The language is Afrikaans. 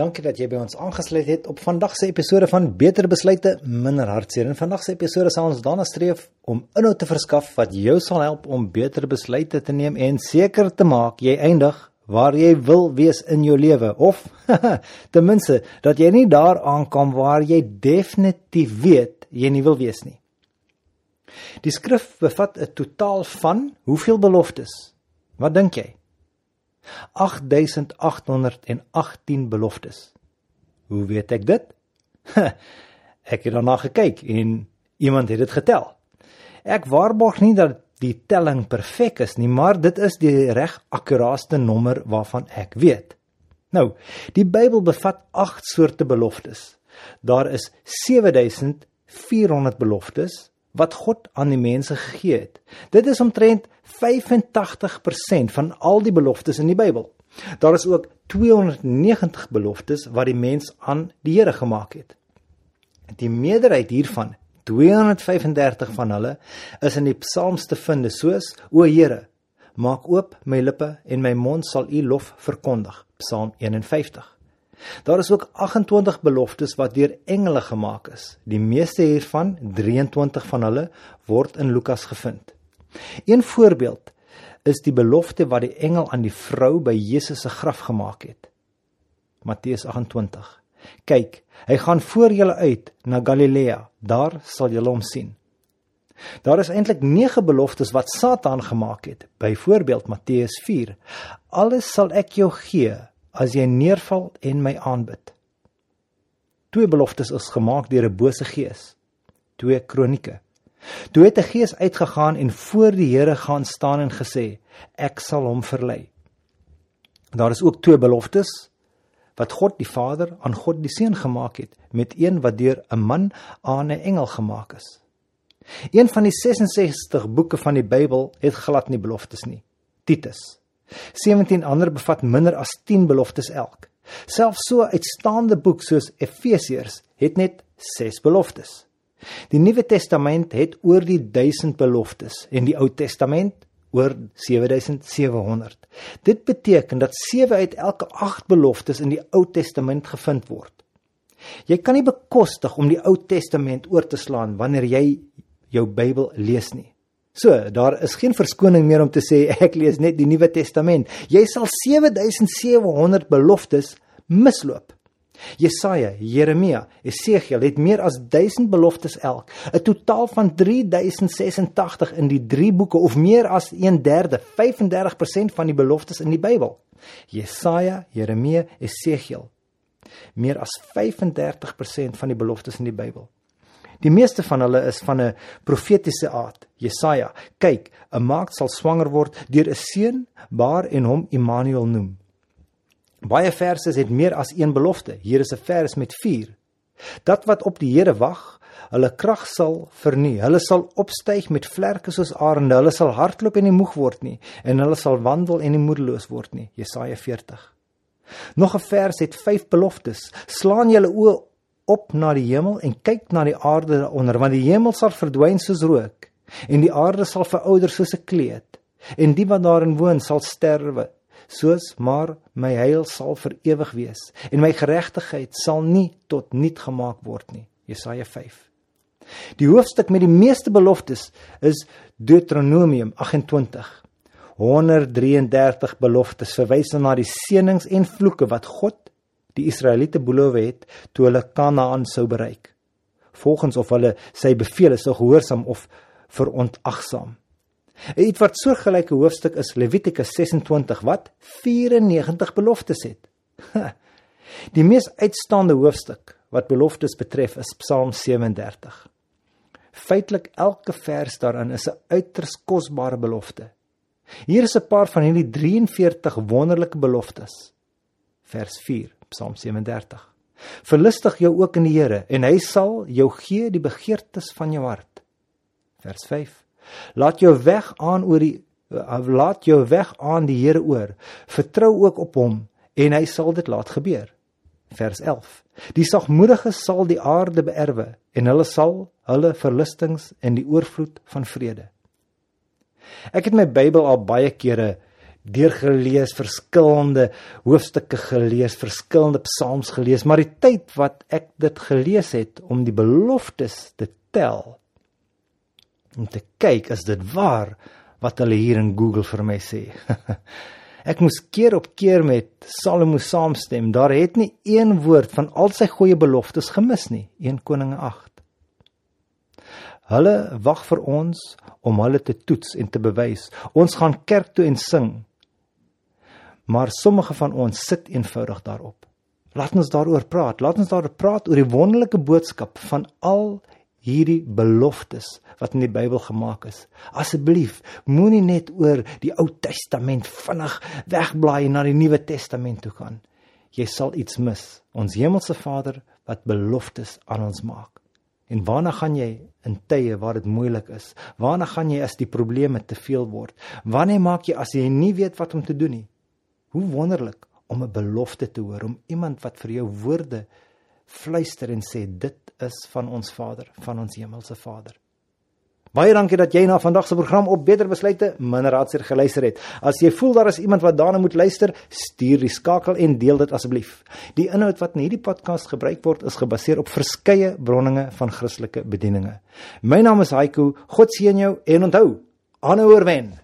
Dankie dat jy by ons aangesluit het op vandag se episode van Beter Besluite, Minder Hartseer. In vandag se episode sal ons daarna streef om inhoud te verskaf wat jou sal help om beter besluite te neem en seker te maak jy eindig waar jy wil wees in jou lewe of ten minste dat jy nie daar aankom waar jy definitief weet jy nie wil wees nie. Die skrif bevat 'n totaal van hoeveel beloftes? Wat dink jy? 8818 beloftes. Hoe weet ek dit? ek het daarna gekyk en iemand het dit getel. Ek waarborg nie dat die telling perfek is nie, maar dit is die reg akkuraaste nommer waarvan ek weet. Nou, die Bybel bevat 8 soorte beloftes. Daar is 7400 beloftes wat God aan die mense gegee het. Dit is omtrent 85% van al die beloftes in die Bybel. Daar is ook 290 beloftes wat die mens aan die Here gemaak het. Die meerderheid hiervan, 235 van hulle, is in die Psalms te vind, soos: O Here, maak oop my lippe en my mond sal U lof verkondig. Psalm 51. Daar is ook 28 beloftes wat deur engele gemaak is. Die meeste hiervan, 23 van hulle, word in Lukas gevind. Een voorbeeld is die belofte wat die engel aan die vrou by Jesus se graf gemaak het. Matteus 28. Kyk, hy gaan voor julle uit na Galilea, daar sal julle hom sien. Daar is eintlik 9 beloftes wat Satan gemaak het. Byvoorbeeld Matteus 4. Alles sal ek jou gee as jy neerval en my aanbid. Twee beloftes is gemaak deur 'n bose gees. Twee kronieke. Toe het 'n gees uitgegaan en voor die Here gaan staan en gesê: "Ek sal hom verlei." Daar is ook twee beloftes wat God die Vader aan God die Seun gemaak het met een wat deur 'n man aan 'n engel gemaak is. Een van die 66 boeke van die Bybel het glad nie beloftes nie. Titus 17 ander bevat minder as 10 beloftes elk. Selfs so 'n uitstaande boek soos Efesiërs het net 6 beloftes. Die Nuwe Testament het oor die 1000 beloftes en die Ou Testament oor 7700. Dit beteken dat 7 uit elke 8 beloftes in die Ou Testament gevind word. Jy kan nie bekostig om die Ou Testament oor te slaan wanneer jy jou Bybel lees nie. So, daar is geen verskoning meer om te sê ek lees net die Nuwe Testament. Jy sal 7700 beloftes misloop. Jesaja, Jeremia, Esegiel het meer as 1000 beloftes elk, 'n totaal van 3086 in die 3 boeke of meer as 1/3, 35% van die beloftes in die Bybel. Jesaja, Jeremia, Esegiel. Meer as 35% van die beloftes in die Bybel. Die meeste van hulle is van 'n profetiese aard. Jesaja: "Kyk, 'n maagd sal swanger word deur 'n seun, baar en hom Immanuel noem." Baie verse het meer as een belofte. Hier is 'n vers met 4. Dat wat op die Here wag, hulle krag sal vernuy. Hulle sal opstyg met vlerke soos arende. Hulle sal hardloop en nie moeg word nie en hulle sal wandel en nie moedeloos word nie. Jesaja 40. Nog 'n vers het 5 beloftes. Slaan julle oë op na die hemel en kyk na die aarde daaronder want die hemel sal verdwyn soos rook en die aarde sal verouder soos 'n kleed en die wat daarin woon sal sterwe soos maar my heil sal vir ewig wees en my geregtigheid sal nie tot niet gemaak word nie. Jesaja 5 Die hoofstuk met die meeste beloftes is Deuteronomium 28 133 beloftes verwys na die seënings en vloeke wat God die Israeliete beloof het toe hulle Kanaan sou bereik. Volgens of hulle sy beveel sou gehoorsaam of verontagsaam. 'n Ietwat soortgelyke hoofstuk is Levitikus 26 wat 94 beloftes het. Die mees uitstaande hoofstuk wat beloftes betref is Psalm 37. Feitelik elke vers daarin is 'n uiters kosbare belofte. Hier is 'n paar van hierdie 43 wonderlike beloftes. Vers 4. Psalm 37. Verlustig jou ook in die Here en hy sal jou gee die begeertes van jou hart. Vers 5. Laat jou weg aan oor die eh, laat jou weg aan die Here oor. Vertrou ook op hom en hy sal dit laat gebeur. Vers 11. Die sagmoediges sal die aarde beerwe en hulle sal hulle verlustings in die oorvloed van vrede. Ek het my Bybel al baie kere deurgelees, verskillende hoofstukke gelees, verskillende psalms gelees, maar die tyd wat ek dit gelees het om die beloftes te tel om te kyk is dit waar wat hulle hier in Google vir my sê. ek moes keer op keer met Salomo saamstem. Daar het nie een woord van al sy goeie beloftes gemis nie. 1 Koninge 8. Hulle wag vir ons om hulle te toets en te bewys. Ons gaan kerk toe en sing. Maar sommige van ons sit eenvoudig daarop. Laat ons daaroor praat. Laat ons daaroor praat oor die wonderlike boodskap van al hierdie beloftes wat in die Bybel gemaak is. Asseblief, moenie net oor die Ou Testament vinnig wegblaai en na die Nuwe Testament toe gaan. Jy sal iets mis. Ons Hemelse Vader wat beloftes aan ons maak. En waarna gaan jy in tye waar dit moeilik is? Waarna gaan jy as die probleme te veel word? Wanneer maak jy as jy nie weet wat om te doen nie? Hoe wonderlik om 'n belofte te hoor, om iemand wat vir jou woorde fluister en sê dit is van ons Vader, van ons hemelse Vader. Baie dankie dat jy na vandag se program op Beter Besluite Mineraadser geluister het. As jy voel daar is iemand wat daarna moet luister, stuur die skakel en deel dit asseblief. Die inhoud wat in hierdie podcast gebruik word, is gebaseer op verskeie bronne van Christelike bedieninge. My naam is Haiku. God seën jou en onthou, aanhou oorwen.